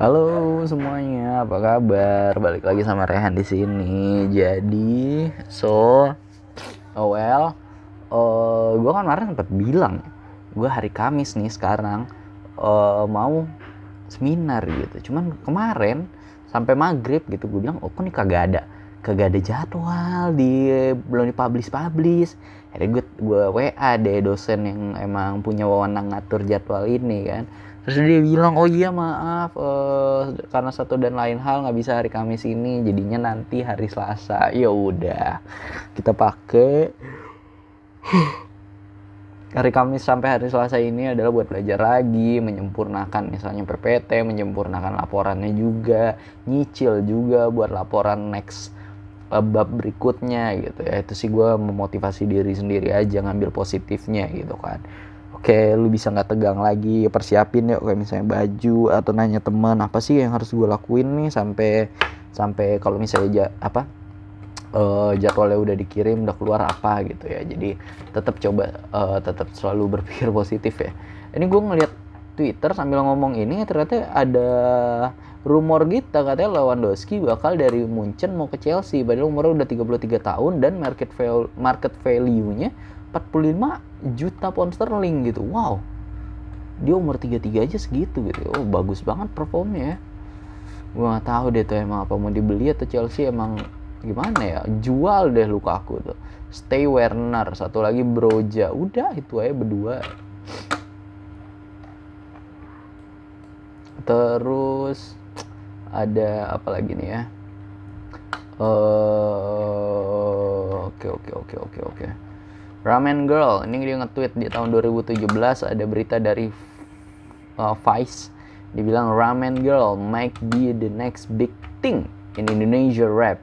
Halo semuanya, apa kabar? Balik lagi sama Rehan di sini. Jadi, so, oh well, uh, gue kan kemarin sempat bilang, gue hari Kamis nih sekarang uh, mau seminar gitu. Cuman kemarin sampai maghrib gitu gue bilang, oh kok nih kagak ada, kagak ada jadwal di belum dipublish publish. Akhirnya gue gue WA deh dosen yang emang punya wewenang ngatur jadwal ini kan terus dia bilang oh iya maaf uh, karena satu dan lain hal nggak bisa hari Kamis ini jadinya nanti hari Selasa. Ya udah kita pakai hari Kamis sampai hari Selasa ini adalah buat belajar lagi menyempurnakan misalnya PPT menyempurnakan laporannya juga nyicil juga buat laporan next uh, bab berikutnya gitu ya. Itu sih gue memotivasi diri sendiri aja ngambil positifnya gitu kan oke lu bisa nggak tegang lagi persiapin ya kayak misalnya baju atau nanya teman apa sih yang harus gue lakuin nih sampai sampai kalau misalnya ja, apa uh, jadwalnya udah dikirim udah keluar apa gitu ya. Jadi tetap coba uh, tetap selalu berpikir positif ya. Ini gue ngeliat Twitter sambil ngomong ini ternyata ada rumor gitu katanya Lewandowski bakal dari Munchen mau ke Chelsea. Padahal umurnya udah 33 tahun dan market value market value-nya 45 juta pound sterling gitu. Wow. Dia umur 33 aja segitu gitu. Oh bagus banget performnya ya. Gue gak tahu deh tuh emang apa mau dibeli atau Chelsea emang gimana ya. Jual deh Lukaku tuh. Stay Werner satu lagi Broja. Udah itu aja berdua. Terus ada apa lagi nih ya? Oke oke oke oke oke Ramen Girl. Ini dia nge-tweet di tahun 2017 ada berita dari uh, Vice. Dibilang Ramen Girl might be the next big thing in Indonesia rap.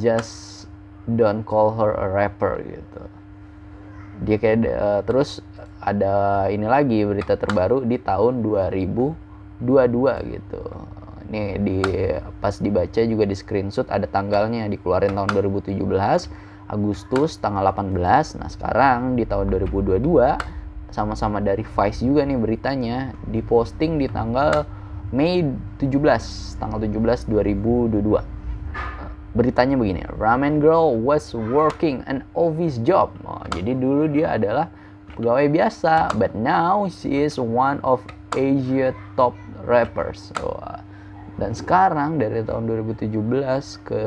Just don't call her a rapper gitu. Dia kayak uh, terus ada ini lagi berita terbaru di tahun 2022 gitu. Ini di pas dibaca juga di screenshot ada tanggalnya dikeluarin tahun 2017 Agustus tanggal 18. Nah, sekarang di tahun 2022 sama-sama dari Vice juga nih beritanya diposting di tanggal Mei 17, tanggal 17 2022. Beritanya begini, Ramen Girl was working an office job. Oh, jadi dulu dia adalah pegawai biasa, but now she is one of Asia top rappers. Oh, dan sekarang dari tahun 2017 ke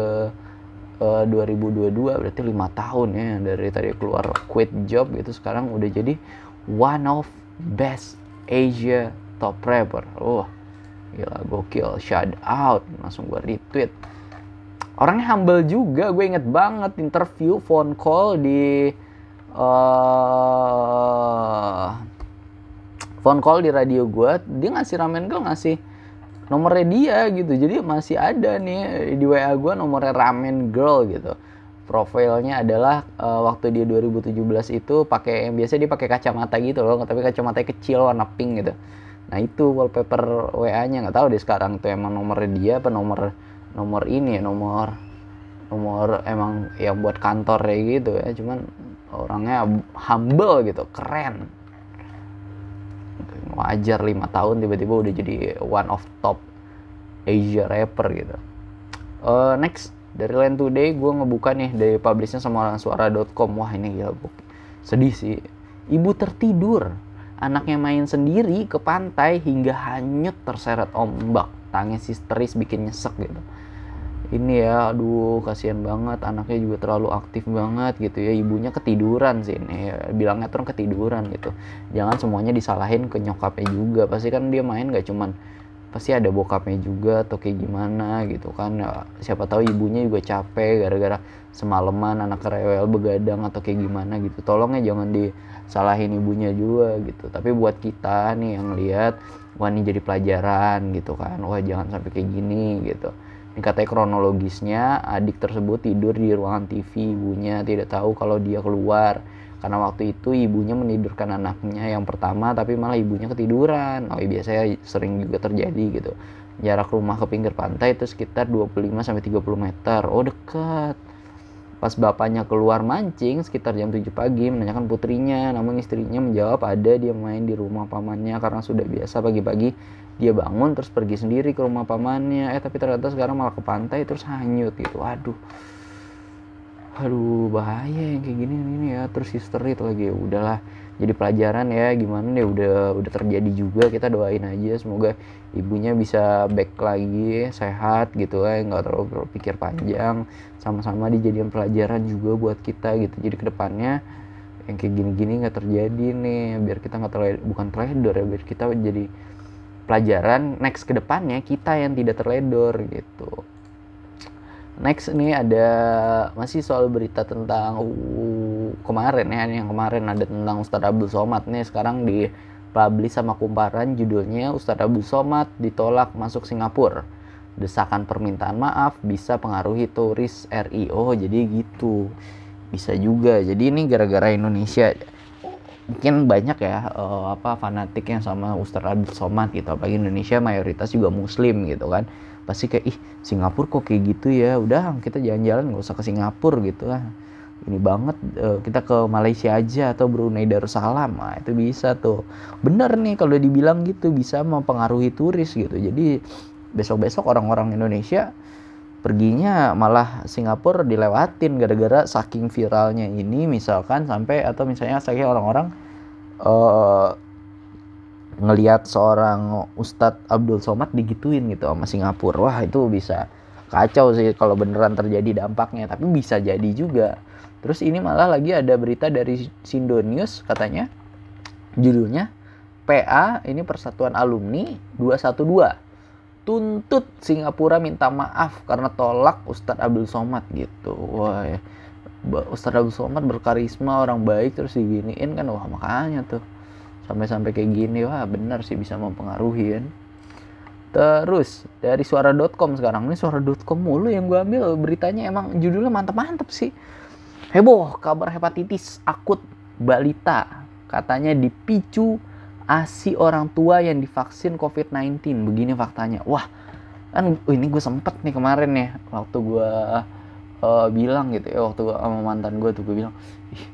uh, 2022 berarti lima tahun ya dari tadi keluar quit job gitu sekarang udah jadi one of best Asia top rapper. Wah, oh, gila gokil, shout out, langsung gue retweet. Orangnya humble juga, gue inget banget interview phone call di uh, phone call di radio gue, dia ngasih ramen gue ngasih nomornya dia gitu. Jadi masih ada nih di WA gue nomornya ramen girl gitu. Profilnya adalah uh, waktu dia 2017 itu pakai yang biasa dia pakai kacamata gitu loh tapi kacamata kecil warna pink gitu. Nah itu wallpaper WA-nya nggak tahu deh sekarang tuh emang nomornya dia apa nomor nomor ini ya nomor nomor emang yang buat kantor kayak gitu ya. Cuman orangnya humble gitu keren wajar lima tahun tiba-tiba udah jadi one of top Asia rapper gitu. Uh, next dari Land Today gue ngebuka nih dari publishnya sama suara.com wah ini gila buk. sedih sih. Ibu tertidur anaknya main sendiri ke pantai hingga hanyut terseret ombak. Tangis histeris bikin nyesek gitu ini ya aduh kasihan banget anaknya juga terlalu aktif banget gitu ya. Ibunya ketiduran sih ini ya, bilangnya terus ketiduran gitu. Jangan semuanya disalahin ke nyokapnya juga. Pasti kan dia main gak cuman pasti ada bokapnya juga atau kayak gimana gitu kan. Ya, siapa tahu ibunya juga capek gara-gara semalaman anak rewel begadang atau kayak gimana gitu. Tolong ya jangan disalahin ibunya juga gitu. Tapi buat kita nih yang lihat wah ini jadi pelajaran gitu kan. Wah jangan sampai kayak gini gitu katanya kronologisnya adik tersebut tidur di ruangan TV ibunya tidak tahu kalau dia keluar. Karena waktu itu ibunya menidurkan anaknya yang pertama tapi malah ibunya ketiduran. Oh iya, biasanya sering juga terjadi gitu. Jarak rumah ke pinggir pantai itu sekitar 25 sampai 30 meter. Oh dekat. Pas bapaknya keluar mancing sekitar jam 7 pagi menanyakan putrinya. Namun istrinya menjawab ada dia main di rumah pamannya karena sudah biasa pagi-pagi dia bangun terus pergi sendiri ke rumah pamannya. Eh tapi ternyata sekarang malah ke pantai terus hanyut gitu. Aduh. Aduh bahaya yang kayak gini ini ya. Terus history itu lagi. Ya udahlah jadi pelajaran ya. Gimana nih udah udah terjadi juga. Kita doain aja semoga ibunya bisa back lagi sehat gitu ya nggak terlalu berpikir panjang. Sama-sama dijadikan pelajaran juga buat kita gitu. Jadi ke depannya yang kayak gini-gini nggak terjadi nih. Biar kita nggak terlalu bukan terledor ya biar kita jadi pelajaran next ke depannya kita yang tidak terledor gitu. Next ini ada masih soal berita tentang uh, kemarin ya yang kemarin ada tentang Ustadz Abdul Somad nih sekarang di publish sama kumparan judulnya Ustadz Abdul Somad ditolak masuk Singapura. Desakan permintaan maaf bisa pengaruhi turis RIO jadi gitu. Bisa juga jadi ini gara-gara Indonesia mungkin banyak ya uh, apa fanatik yang sama Ustadz Abdul Somad gitu. Apalagi Indonesia mayoritas juga muslim gitu kan. Pasti kayak ih Singapura kok kayak gitu ya? Udah kita jalan-jalan nggak usah ke Singapura gitu lah ini banget uh, kita ke Malaysia aja atau Brunei Darussalam. Nah, itu bisa tuh. Bener nih kalau dibilang gitu bisa mempengaruhi turis gitu. Jadi besok-besok orang-orang Indonesia perginya malah Singapura dilewatin gara-gara saking viralnya ini misalkan sampai atau misalnya saking orang-orang uh, ngelihat seorang Ustadz Abdul Somad digituin gitu sama Singapura. Wah itu bisa kacau sih kalau beneran terjadi dampaknya tapi bisa jadi juga. Terus ini malah lagi ada berita dari Sindo News katanya judulnya PA ini Persatuan Alumni 212 tuntut Singapura minta maaf karena tolak Ustadz Abdul Somad gitu. Wah. Ustadz Abdul Somad berkarisma orang baik terus diginiin kan wah makanya tuh. Sampai-sampai kayak gini wah benar sih bisa mempengaruhi kan. Terus dari suara.com sekarang ini suara.com mulu yang gue ambil beritanya emang judulnya mantep-mantep sih. Heboh kabar hepatitis akut balita katanya dipicu asi orang tua yang divaksin COVID-19 begini faktanya. Wah kan oh ini gue sempet nih kemarin ya waktu gue uh, bilang gitu ya waktu sama mantan gue tuh gue bilang ih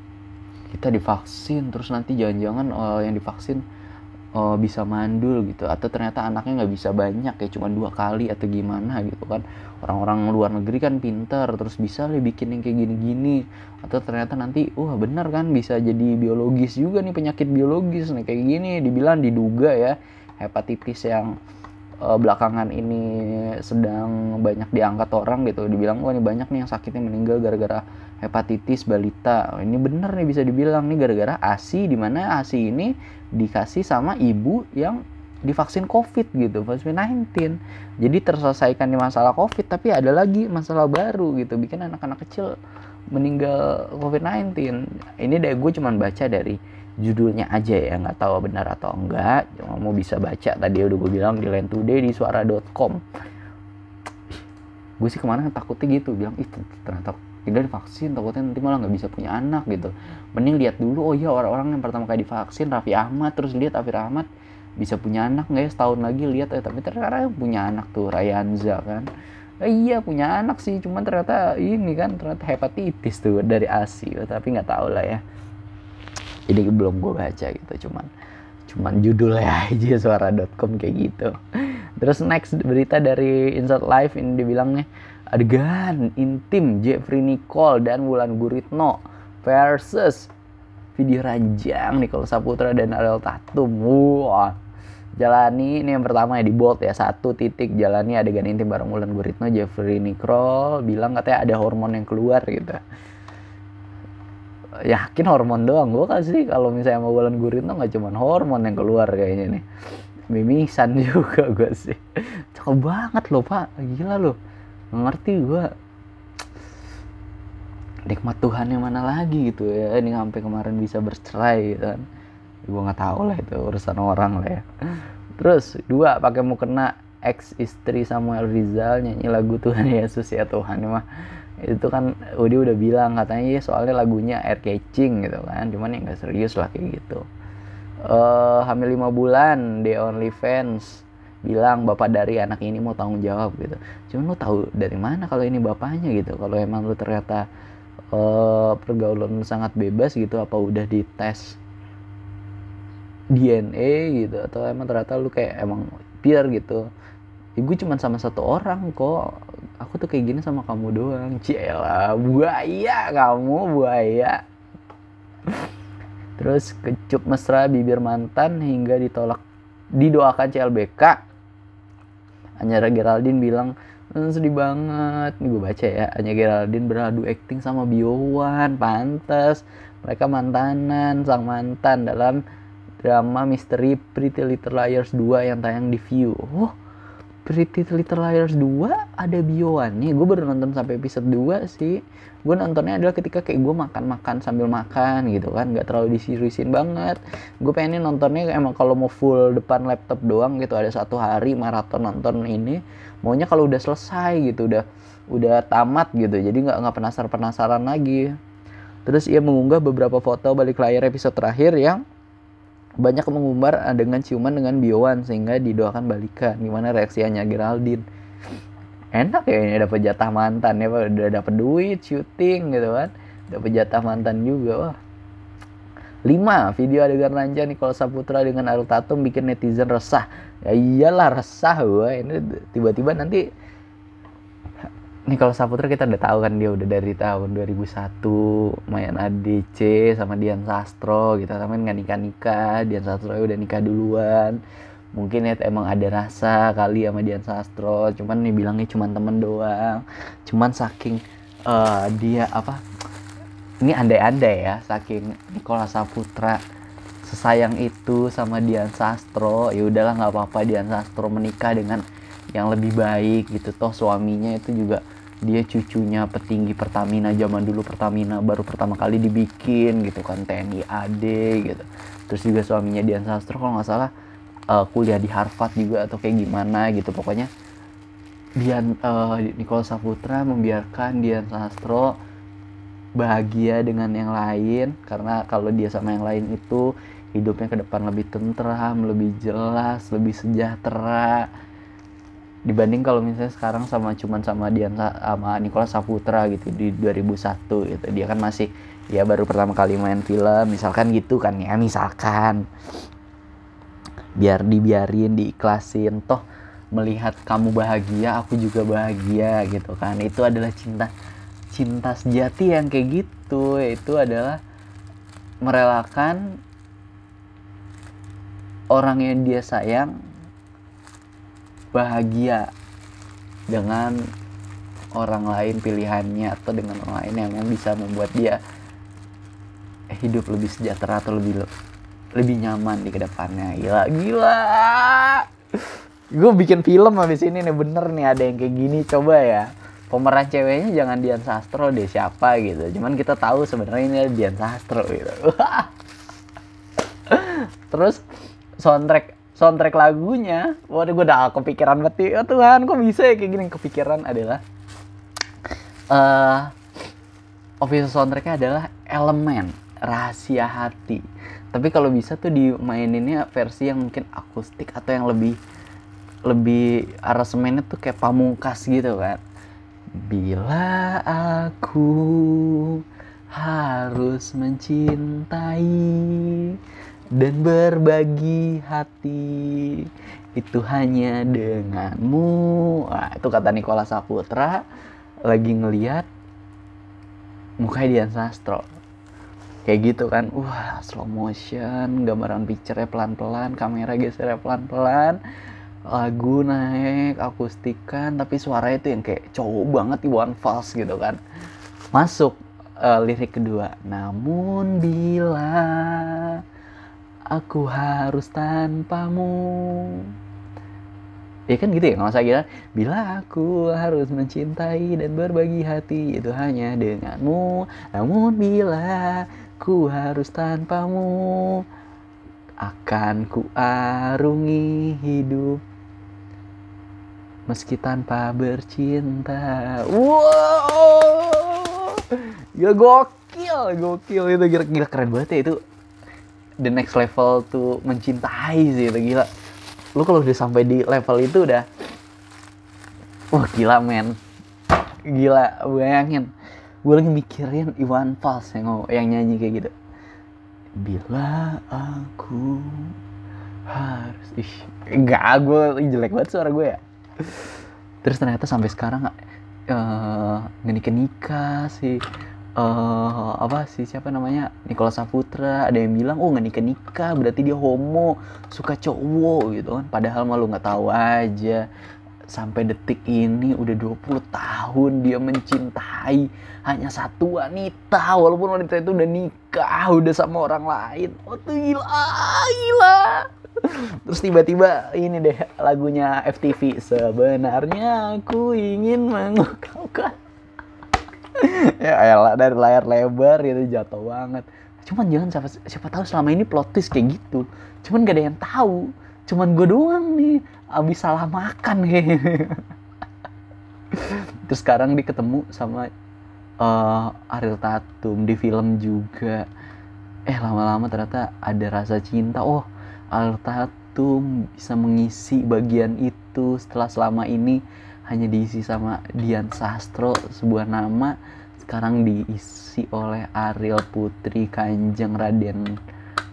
kita divaksin terus nanti jangan-jangan uh, yang divaksin uh, bisa mandul gitu atau ternyata anaknya nggak bisa banyak ya cuma dua kali atau gimana gitu kan orang-orang luar negeri kan pinter terus bisa lah bikin yang kayak gini-gini. Atau ternyata nanti wah benar kan bisa jadi biologis juga nih penyakit biologis nih kayak gini. Dibilang diduga ya hepatitis yang uh, belakangan ini sedang banyak diangkat orang gitu. Dibilang wah ini banyak nih yang sakitnya meninggal gara-gara hepatitis balita. Oh, ini bener nih bisa dibilang nih gara-gara ASI di mana ASI ini dikasih sama ibu yang divaksin COVID gitu vaksin 19 jadi terselesaikan di masalah COVID tapi ada lagi masalah baru gitu bikin anak-anak kecil meninggal COVID-19 ini deh gue cuman baca dari judulnya aja ya nggak tahu benar atau enggak. Mau bisa baca tadi udah gue bilang di Land Today di suara.com gue sih kemarin takutnya gitu bilang itu ternyata tidak divaksin takutnya nanti malah nggak bisa punya anak gitu. Mending lihat dulu oh iya orang-orang yang pertama kali divaksin Raffi Ahmad terus lihat Raffi Ahmad bisa punya anak nggak ya? Setahun lagi lihat eh tapi ternyata punya anak tuh Rayanza kan? Eh, iya punya anak sih cuman ternyata ini kan ternyata hepatitis tuh dari ASI tapi nggak tahu lah ya. Jadi belum gue baca gitu cuman cuman judulnya aja suara.com kayak gitu. Terus next berita dari Inside Live ini dibilangnya adegan intim Jeffrey Nicole dan Wulan Guritno versus video ranjang Nicole Saputra dan Ariel Tatum. Wah jalani ini yang pertama ya di bold ya. Satu titik jalani adegan intim bareng Wulan Guritno Jeffrey Nicole bilang katanya ada hormon yang keluar gitu. Yakin hormon doang gue kasih kalau misalnya mau bulan guritno nggak cuma hormon yang keluar kayaknya nih. Mimisan juga gue sih. Cakep banget loh pak. Gila loh. Ngerti gue nikmat Tuhan yang mana lagi gitu ya? Ini sampai kemarin bisa bercerai gitu kan gue nggak tahu lah itu urusan orang lah ya. Terus dua pakai mukena ex istri Samuel Rizal nyanyi lagu Tuhan Yesus ya Tuhan mah. Itu kan Udi udah bilang katanya ya soalnya lagunya air catching gitu kan. Cuman ya nggak serius lah kayak gitu. Uh, hamil lima bulan the only fans bilang bapak dari anak ini mau tanggung jawab gitu. Cuman lu tahu dari mana kalau ini bapaknya gitu? Kalau emang lu ternyata uh, pergaulan sangat bebas gitu apa udah dites DNA gitu atau emang ternyata lu kayak emang hampir gitu. Ya gue cuma sama satu orang kok. Aku tuh kayak gini sama kamu doang. Cila buaya kamu buaya. Terus kecup mesra bibir mantan hingga ditolak didoakan CLBK Anyara Geraldine bilang Hmm, sedih banget. Nih gue baca ya. Anya Geraldine beradu acting sama Biowan pantes. Mereka mantanan sang mantan dalam drama misteri Pretty Little Liars 2 yang tayang di View. Oh Pretty Little Liars 2 ada Biowan nih gue baru nonton sampai episode 2 sih. Gue nontonnya adalah ketika kayak gue makan-makan sambil makan gitu kan. Nggak terlalu diseriusin banget. Gue pengen nontonnya emang kalau mau full depan laptop doang gitu. Ada satu hari maraton nonton ini. Maunya kalau udah selesai gitu udah udah tamat gitu. Jadi nggak nggak penasaran penasaran lagi. Terus ia mengunggah beberapa foto balik layar episode terakhir yang banyak mengumbar dengan ciuman dengan Biowan sehingga didoakan balikan. Gimana reaksinya Geraldine? Enak ya ini dapat jatah mantan ya udah dapat duit syuting gitu kan. Dapat jatah mantan juga wah. Lima video adegan ranja Nicole Saputra dengan Ariel Tatum bikin netizen resah. Ya iyalah resah gue ini tiba-tiba nanti Nicole Saputra kita udah tahu kan dia udah dari tahun 2001 main ADC sama Dian Sastro gitu. Sama nggak nikah nikah Dian Sastro udah nikah duluan. Mungkin ya emang ada rasa kali sama Dian Sastro. Cuman nih bilangnya cuman temen doang. Cuman saking uh, dia apa ini andai-andai ya saking Nikola Saputra sesayang itu sama Dian Sastro ya udahlah nggak apa-apa Dian Sastro menikah dengan yang lebih baik gitu. Toh suaminya itu juga dia cucunya petinggi Pertamina zaman dulu Pertamina baru pertama kali dibikin gitu kan TNI AD gitu. Terus juga suaminya Dian Sastro kalau nggak salah uh, kuliah di Harvard juga atau kayak gimana gitu. Pokoknya Dian uh, Nicole Saputra membiarkan Dian Sastro bahagia dengan yang lain. Karena kalau dia sama yang lain itu hidupnya ke depan lebih tentram, lebih jelas, lebih sejahtera dibanding kalau misalnya sekarang sama cuman sama Dian sama Nicole Saputra gitu di 2001 gitu. Dia kan masih ya baru pertama kali main film misalkan gitu kan ya misalkan. Biar dibiarin diikhlasin toh melihat kamu bahagia aku juga bahagia gitu kan. Itu adalah cinta cinta sejati yang kayak gitu. Itu adalah merelakan orang yang dia sayang bahagia dengan orang lain pilihannya atau dengan orang lain yang bisa membuat dia hidup lebih sejahtera atau lebih lebih nyaman di ke depannya. Gila gila. Gue bikin film habis ini nih bener nih ada yang kayak gini. Coba ya pemeran ceweknya jangan Dian Sastro deh siapa gitu. Cuman kita tahu sebenarnya ini Dian Sastro gitu. Terus soundtrack soundtrack lagunya. Waduh gue udah kepikiran banget oh Tuhan kok bisa ya kayak gini? Kepikiran adalah uh, official soundtracknya adalah elemen rahasia hati. Tapi kalau bisa tuh dimaininnya versi yang mungkin akustik atau yang lebih lebih aransemennya tuh kayak pamungkas gitu kan. Bila aku harus mencintai dan berbagi hati. Itu hanya denganmu. Wah, itu kata Nikola Saputra. Lagi ngeliat mukanya Dian Sastro. Kayak gitu kan. Wah slow motion gambaran picture pelan-pelan kamera gesernya pelan-pelan. Lagu naik akustikan tapi suaranya itu yang kayak cowok banget di one false gitu kan. Masuk uh, lirik kedua. Namun bila aku harus tanpamu. Ya kan gitu ya nggak usah kira bila aku harus mencintai dan berbagi hati itu hanya denganmu. Namun bila ku harus tanpamu akan ku arungi hidup. Meski tanpa bercinta. Wow! Gila gokil gokil. Itu gila, gila keren banget ya itu the next level tuh mencintai sih itu gila. Lu kalau udah sampai di level itu udah wah gila men. Gila bayangin gue lagi mikirin Iwan Fals yang yang nyanyi kayak gitu. Bila aku harus ih enggak gue jelek banget suara gue ya. Terus ternyata sampai sekarang uh, nikah nikah sih uh, apa sih siapa namanya? Nikola Saputra. Ada yang bilang oh nggak nikah nikah berarti dia homo suka cowok gitu kan. Padahal malu nggak tahu aja. Sampai detik ini udah 20 tahun dia mencintai hanya satu wanita. Walaupun wanita itu udah nikah udah sama orang lain. Oh tuh gila gila. Terus tiba-tiba ini deh lagunya FTV sebenarnya aku ingin mengungkapkan ya elah dari layar lebar itu jatuh banget. Cuman jangan siapa siapa tahu selama ini plot twist kayak gitu. Cuman gak ada yang tahu. Cuman gue doang nih abis salah makan. Kayaknya terus sekarang dia ketemu sama uh, Ariel Tatum di film juga. Eh lama-lama ternyata ada rasa cinta. Oh Ariel Tatum bisa mengisi bagian itu setelah selama ini hanya diisi sama Dian Sastro sebuah nama sekarang diisi oleh Ariel Putri Kanjeng Raden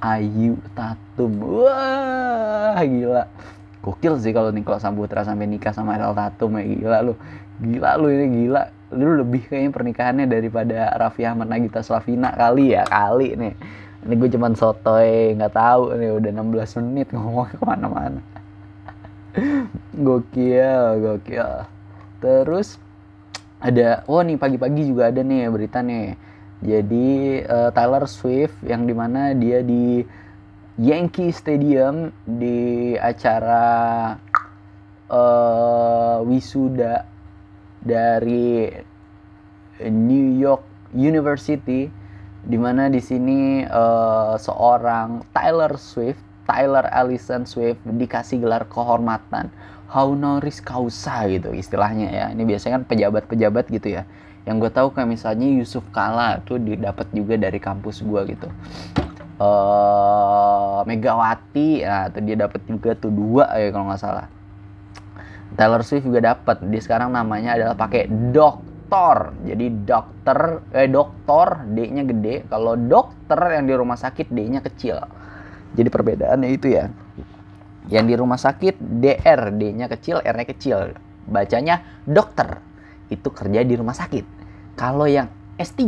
Ayu Tatum. Wah gila. Gokil sih kalau Nikola Samputra sampai nikah sama Ariel Tatum ya gila lu. Gila lu ini gila. Lu lebih kayaknya pernikahannya daripada Raffi Ahmad Nagita Slavina kali ya kali nih. Ini gue cuman sotoy nggak tahu nih udah 16 menit ngomong ke mana-mana gokil gokil. Terus ada oh nih pagi-pagi juga ada nih berita nih. Jadi uh, Taylor Swift yang di mana dia di Yankee Stadium di acara uh, wisuda dari New York University di mana di sini uh, seorang Taylor Swift Tyler Allison Swift dikasih gelar kehormatan. Honoris causa gitu istilahnya ya. Ini biasanya kan pejabat-pejabat gitu ya. Yang gue tahu kayak misalnya Yusuf Kala tuh didapat juga dari kampus gue gitu. Uh, Megawati ya tuh dia dapat juga tuh dua ya kalau nggak salah. Taylor Swift juga dapat. Dia sekarang namanya adalah pakai doktor. Jadi dokter eh doktor D-nya gede. Kalau dokter yang di rumah sakit D-nya kecil jadi perbedaannya itu ya yang di rumah sakit DR D-nya kecil R-nya kecil bacanya dokter itu kerja di rumah sakit. Kalau yang S3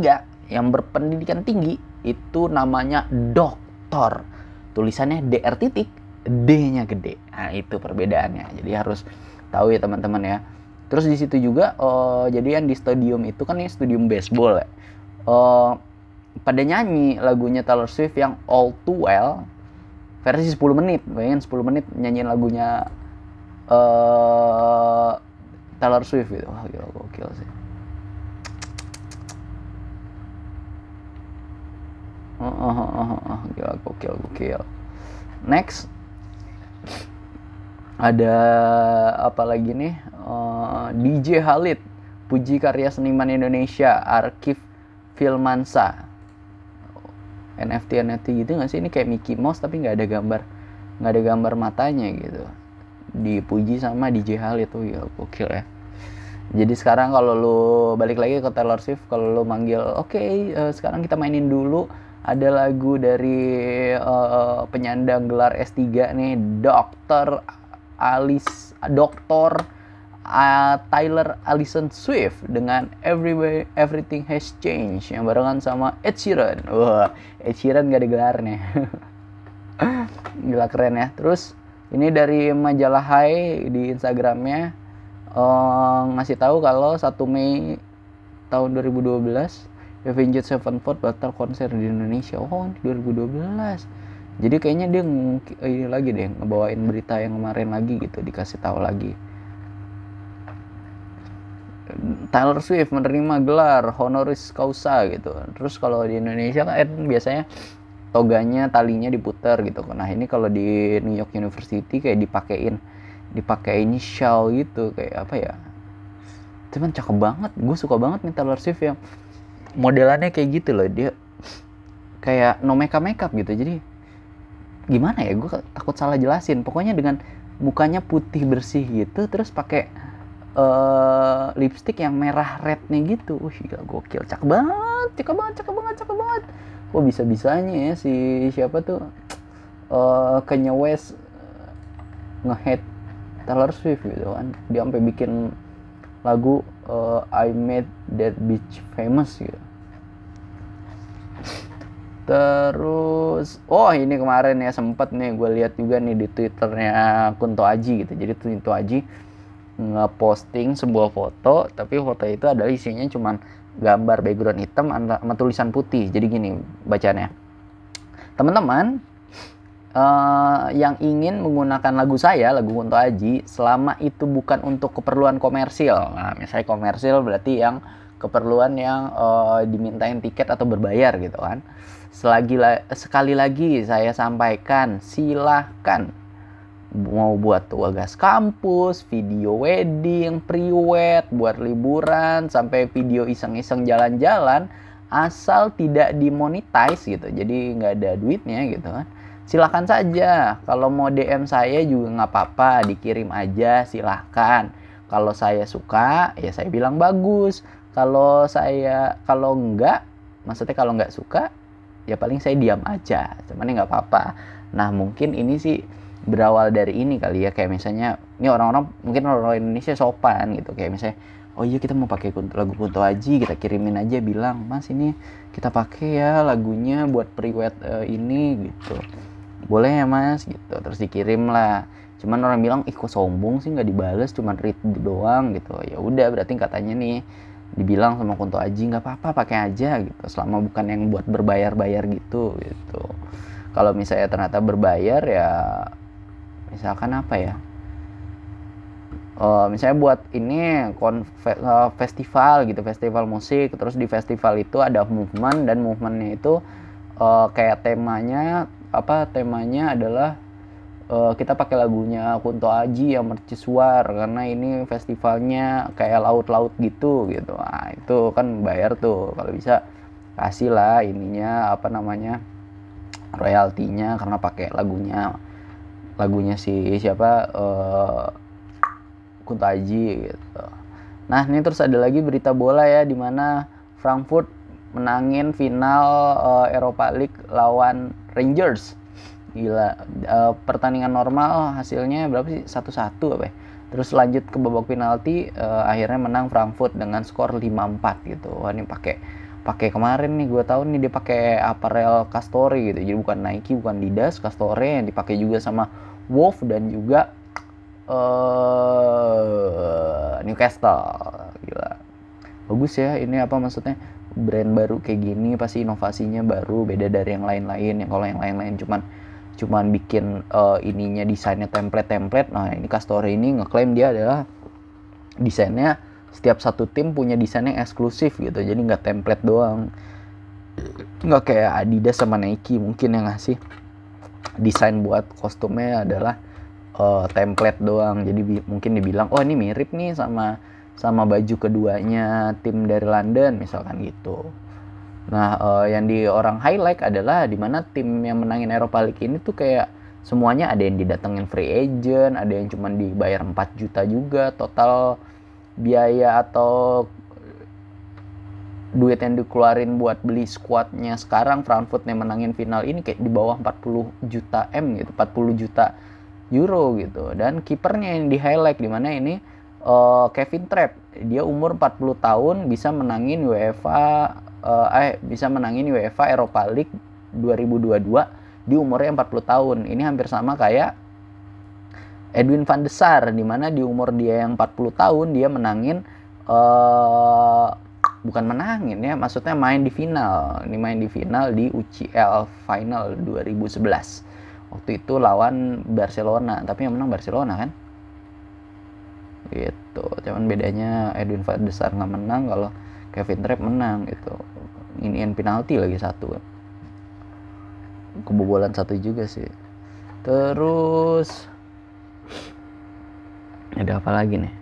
yang berpendidikan tinggi itu namanya doktor. Tulisannya DR titik, D-nya gede. Nah, itu perbedaannya. Jadi harus tahu ya teman-teman ya. Terus di situ juga uh, jadi yang di stadium itu kan ini stadium baseball ya. Uh, pada nyanyi lagunya Taylor Swift yang All Too Well versi 10 menit. Bayangin 10 menit nyanyiin lagunya uh, Taylor Swift gitu wah gila gokil sih oh, oh, oh, oh, oh. gila gokil gokil next ada apa lagi nih uh, eh, DJ Halid puji karya seniman Indonesia Arkif Filmansa NFT NFT gitu nggak sih ini kayak Mickey Mouse tapi nggak ada gambar nggak ada gambar matanya gitu dipuji sama DJ Halid tuh ya gokil ya jadi sekarang kalau lu balik lagi ke Taylor Swift kalau lu manggil oke okay, uh, eh, sekarang kita mainin dulu ada lagu dari uh, penyandang gelar S3 nih Dr. Alice Dr. Uh, Tyler Allison Swift dengan Everywhere Everything Has Changed yang barengan sama Ed Sheeran. Wah, Ed Sheeran gak ada gelarnya. Gila keren ya. Terus ini dari majalah Hai di Instagramnya uh, ngasih tahu kalau 1 Mei tahun 2012 Avenged Sevenfold batal konser di Indonesia. Oh, 2012. Jadi kayaknya dia ini lagi deh ngebawain berita yang kemarin lagi gitu dikasih tahu lagi. Taylor Swift menerima gelar honoris causa gitu. Terus kalau di Indonesia kan biasanya toganya talinya diputar gitu. Nah ini kalau di New York University kayak dipakein dipakai inisial gitu kayak apa ya? Cuman cakep banget. Gue suka banget nih Taylor Swift yang modelannya kayak gitu loh. Dia kayak no makeup makeup gitu. Jadi gimana ya? Gue takut salah jelasin. Pokoknya dengan mukanya putih bersih gitu terus pakai uh, lipstick yang merah red nih gitu. Wih gila gokil. Cakep banget cakep banget cakep banget cakep banget. Kok bisa bisanya ya si siapa tuh? Uh, Kanye West ngehead Taylor Swift gitu kan. Dia sampai bikin lagu uh, I Made That Beach Famous gitu. Terus oh ini kemarin ya sempet nih gue lihat juga nih di twitternya Kunto Aji gitu. Jadi Kunto Aji ngeposting sebuah foto tapi foto itu adalah isinya cuman gambar background hitam sama tulisan putih jadi gini bacanya teman-teman uh, yang ingin menggunakan lagu saya, lagu Kunto Aji, selama itu bukan untuk keperluan komersil. Nah, misalnya komersil berarti yang keperluan yang uh, dimintain tiket atau berbayar gitu kan. Selagi la sekali lagi saya sampaikan, silahkan mau buat tugas kampus, video wedding, priwet, buat liburan, sampai video iseng-iseng jalan-jalan, asal tidak dimonetize gitu. Jadi nggak ada duitnya gitu kan. Silahkan saja. Kalau mau DM saya juga nggak apa-apa dikirim aja silahkan kalau saya suka ya saya bilang bagus. Kalau saya kalau enggak maksudnya kalau nggak suka ya paling saya diam aja. Cuman nggak apa-apa. Nah mungkin ini sih berawal dari ini kali ya. Kayak misalnya ini orang-orang mungkin orang Indonesia sopan gitu. Kayak misalnya oh iya kita mau pakai lagu Kunto Aji kita kirimin aja bilang mas ini kita pakai ya lagunya buat priwet uh, ini gitu. Boleh ya mas gitu. Terus dikirim lah. Cuman orang bilang ih kok sombong sih nggak dibales cuman read doang gitu. Ya udah berarti katanya nih dibilang sama Kunto Aji nggak apa-apa pakai aja gitu. Selama bukan yang buat berbayar-bayar gitu gitu. Kalau misalnya ternyata berbayar ya misalkan apa ya? Uh, misalnya buat ini konfe, uh, festival gitu festival musik terus di festival itu ada movement dan movementnya itu uh, kayak temanya apa temanya adalah uh, kita pakai lagunya Kunto Aji yang mercusuar karena ini festivalnya kayak laut-laut gitu gitu. Nah, itu kan bayar tuh kalau bisa kasih lah ininya apa namanya royaltinya karena pakai lagunya lagunya si siapa uh, Kunto Aji gitu. Nah ini terus ada lagi berita bola ya di mana Frankfurt menangin final uh, Eropa League lawan Rangers. Gila uh, pertandingan normal hasilnya berapa sih? Satu satu apa ya? terus lanjut ke babak penalti uh, akhirnya menang Frankfurt dengan skor 5-4 gitu. Wah ini pakai pakai kemarin nih gue tahu nih dia pakai apparel Castore gitu. Jadi bukan Nike bukan Adidas Castore yang dipakai juga sama Wolf dan juga uh, Newcastle. Gila. Bagus ya ini apa maksudnya? Brand baru kayak gini pasti inovasinya baru beda dari yang lain-lain. Yang kalau yang lain-lain cuman cuman bikin uh, ininya desainnya template-template. Nah ini Castor ini ngeklaim dia adalah desainnya setiap satu tim punya desain yang eksklusif gitu jadi nggak template doang. Nggak kayak Adidas sama Nike mungkin yang ngasih desain buat kostumnya adalah uh, template doang. Jadi mungkin dibilang oh ini mirip nih sama sama baju keduanya tim dari London misalkan gitu. Nah, uh, yang di orang highlight adalah di mana tim yang menangin Eropa League ini tuh kayak semuanya ada yang didatengin free agent, ada yang cuma dibayar 4 juta juga total biaya atau duit yang dikeluarin buat beli squadnya sekarang Frankfurt yang menangin final ini kayak di bawah 40 juta M gitu, 40 juta euro gitu. Dan kipernya yang di highlight di mana ini uh, Kevin Trapp dia umur 40 tahun bisa menangin UEFA uh, eh bisa menangin UEFA Europa League 2022 di umurnya 40 tahun. Ini hampir sama kayak Edwin van de Sar di mana di umur dia yang 40 tahun dia menangin uh, bukan menangin ya, maksudnya main di final. Ini main di final di UCL Final 2011. Waktu itu lawan Barcelona, tapi yang menang Barcelona kan? gitu cuman bedanya Edwin van der Sar nggak menang kalau Kevin Trapp menang gitu ini yang penalti lagi satu kebobolan satu juga sih terus ada apa lagi nih?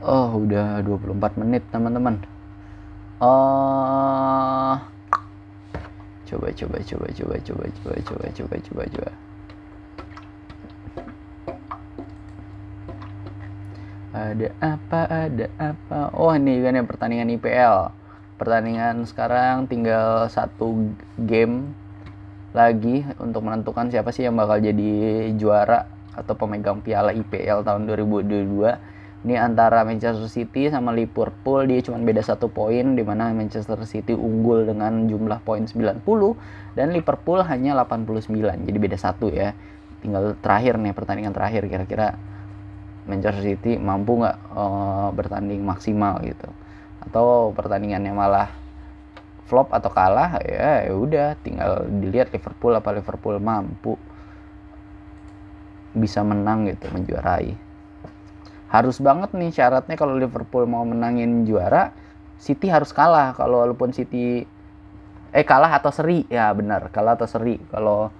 Oh udah 24 menit teman-teman. Oh coba coba coba coba coba coba coba coba coba coba. Ada apa ada apa? Oh ini kan yang pertandingan IPL pertandingan sekarang tinggal satu game lagi untuk menentukan siapa sih yang bakal jadi juara atau pemegang piala IPL tahun 2022 ini antara Manchester City sama Liverpool dia cuma beda satu poin di mana Manchester City unggul dengan jumlah poin 90 dan Liverpool hanya 89 jadi beda satu ya. Tinggal terakhir nih pertandingan terakhir kira-kira Manchester City mampu nggak uh, bertanding maksimal gitu. Atau pertandingannya malah flop atau kalah ya ya udah tinggal dilihat Liverpool apa Liverpool mampu bisa menang gitu menjuarai. Harus banget nih syaratnya kalau Liverpool mau menangin juara City harus kalah. Kalau walaupun City eh kalah atau seri. Ya benar kalah atau seri. Kalau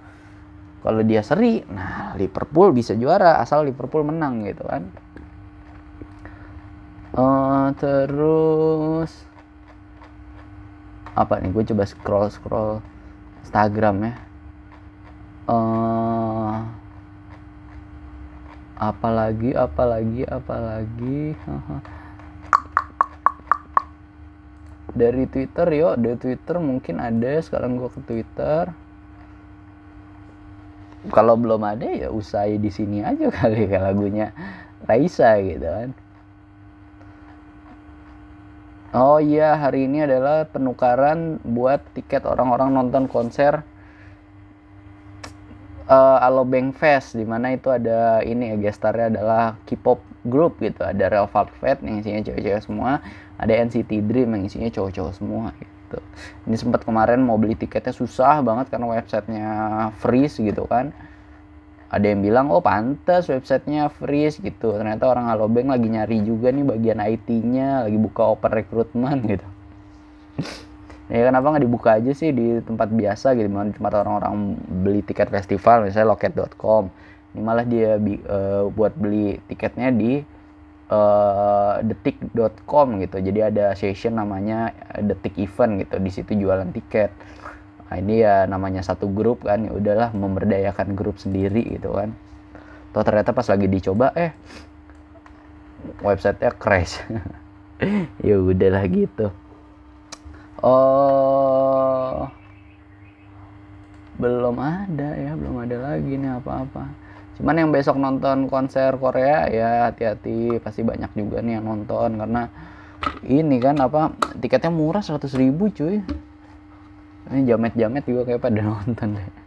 kalau dia seri nah Liverpool bisa juara asal Liverpool menang gitu kan. Uh, terus apa nih? Gue coba scroll scroll Instagram ya. Uh, apalagi apalagi apalagi. Dari Twitter yo. Dari Twitter mungkin ada. Sekarang gue ke Twitter. Kalau belum ada ya usai di sini aja kali kayak lagunya Raisa gitu kan. Oh iya, hari ini adalah penukaran buat tiket orang-orang nonton konser uh, Alobank Fest di mana itu ada ini ya gestarnya adalah K-pop group gitu. Ada Real Velvet yang isinya cewek-cewek semua, ada NCT Dream yang isinya cowok-cowok semua gitu. Ini sempat kemarin mau beli tiketnya susah banget karena websitenya freeze gitu kan ada yang bilang oh pantas websitenya freeze gitu ternyata orang Alobank lagi nyari juga nih bagian IT-nya lagi buka open recruitment gitu ya kenapa nggak dibuka aja sih di tempat biasa gitu di tempat orang-orang beli tiket festival misalnya loket.com ini malah dia uh, buat beli tiketnya di uh, detik.com gitu. Jadi ada session namanya detik event gitu. Di situ jualan tiket. Nah ini ya namanya satu grup kan ya udahlah memberdayakan grup sendiri gitu kan. Toh ternyata pas lagi dicoba eh websitenya crash. Ya udahlah gitu oh. Belum ada ya belum ada lagi nih apa-apa. Cuman yang besok nonton konser Korea ya hati-hati. Pasti banyak juga nih yang nonton karena ini kan apa tiketnya murah 100 ribu cuy. Ini jamet-jamet juga kayak pada nonton deh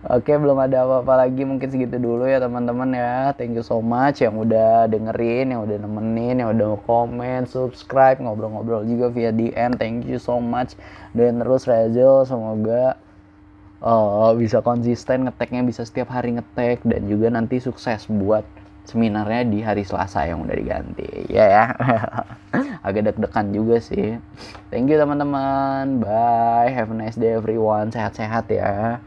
Oke belum ada apa-apa lagi mungkin segitu dulu ya teman-teman ya. Thank you so much yang udah dengerin, yang udah nemenin, yang udah komen, subscribe, ngobrol-ngobrol juga via DM Thank you so much. Dan terus Rezel semoga uh, bisa konsisten ngeteknya bisa setiap hari ngetek Dan juga nanti sukses buat seminarnya di hari Selasa yang udah diganti. Ya ya. Agak deg-degan juga sih. Thank you teman-teman. Bye. Have a nice day everyone. Sehat-sehat ya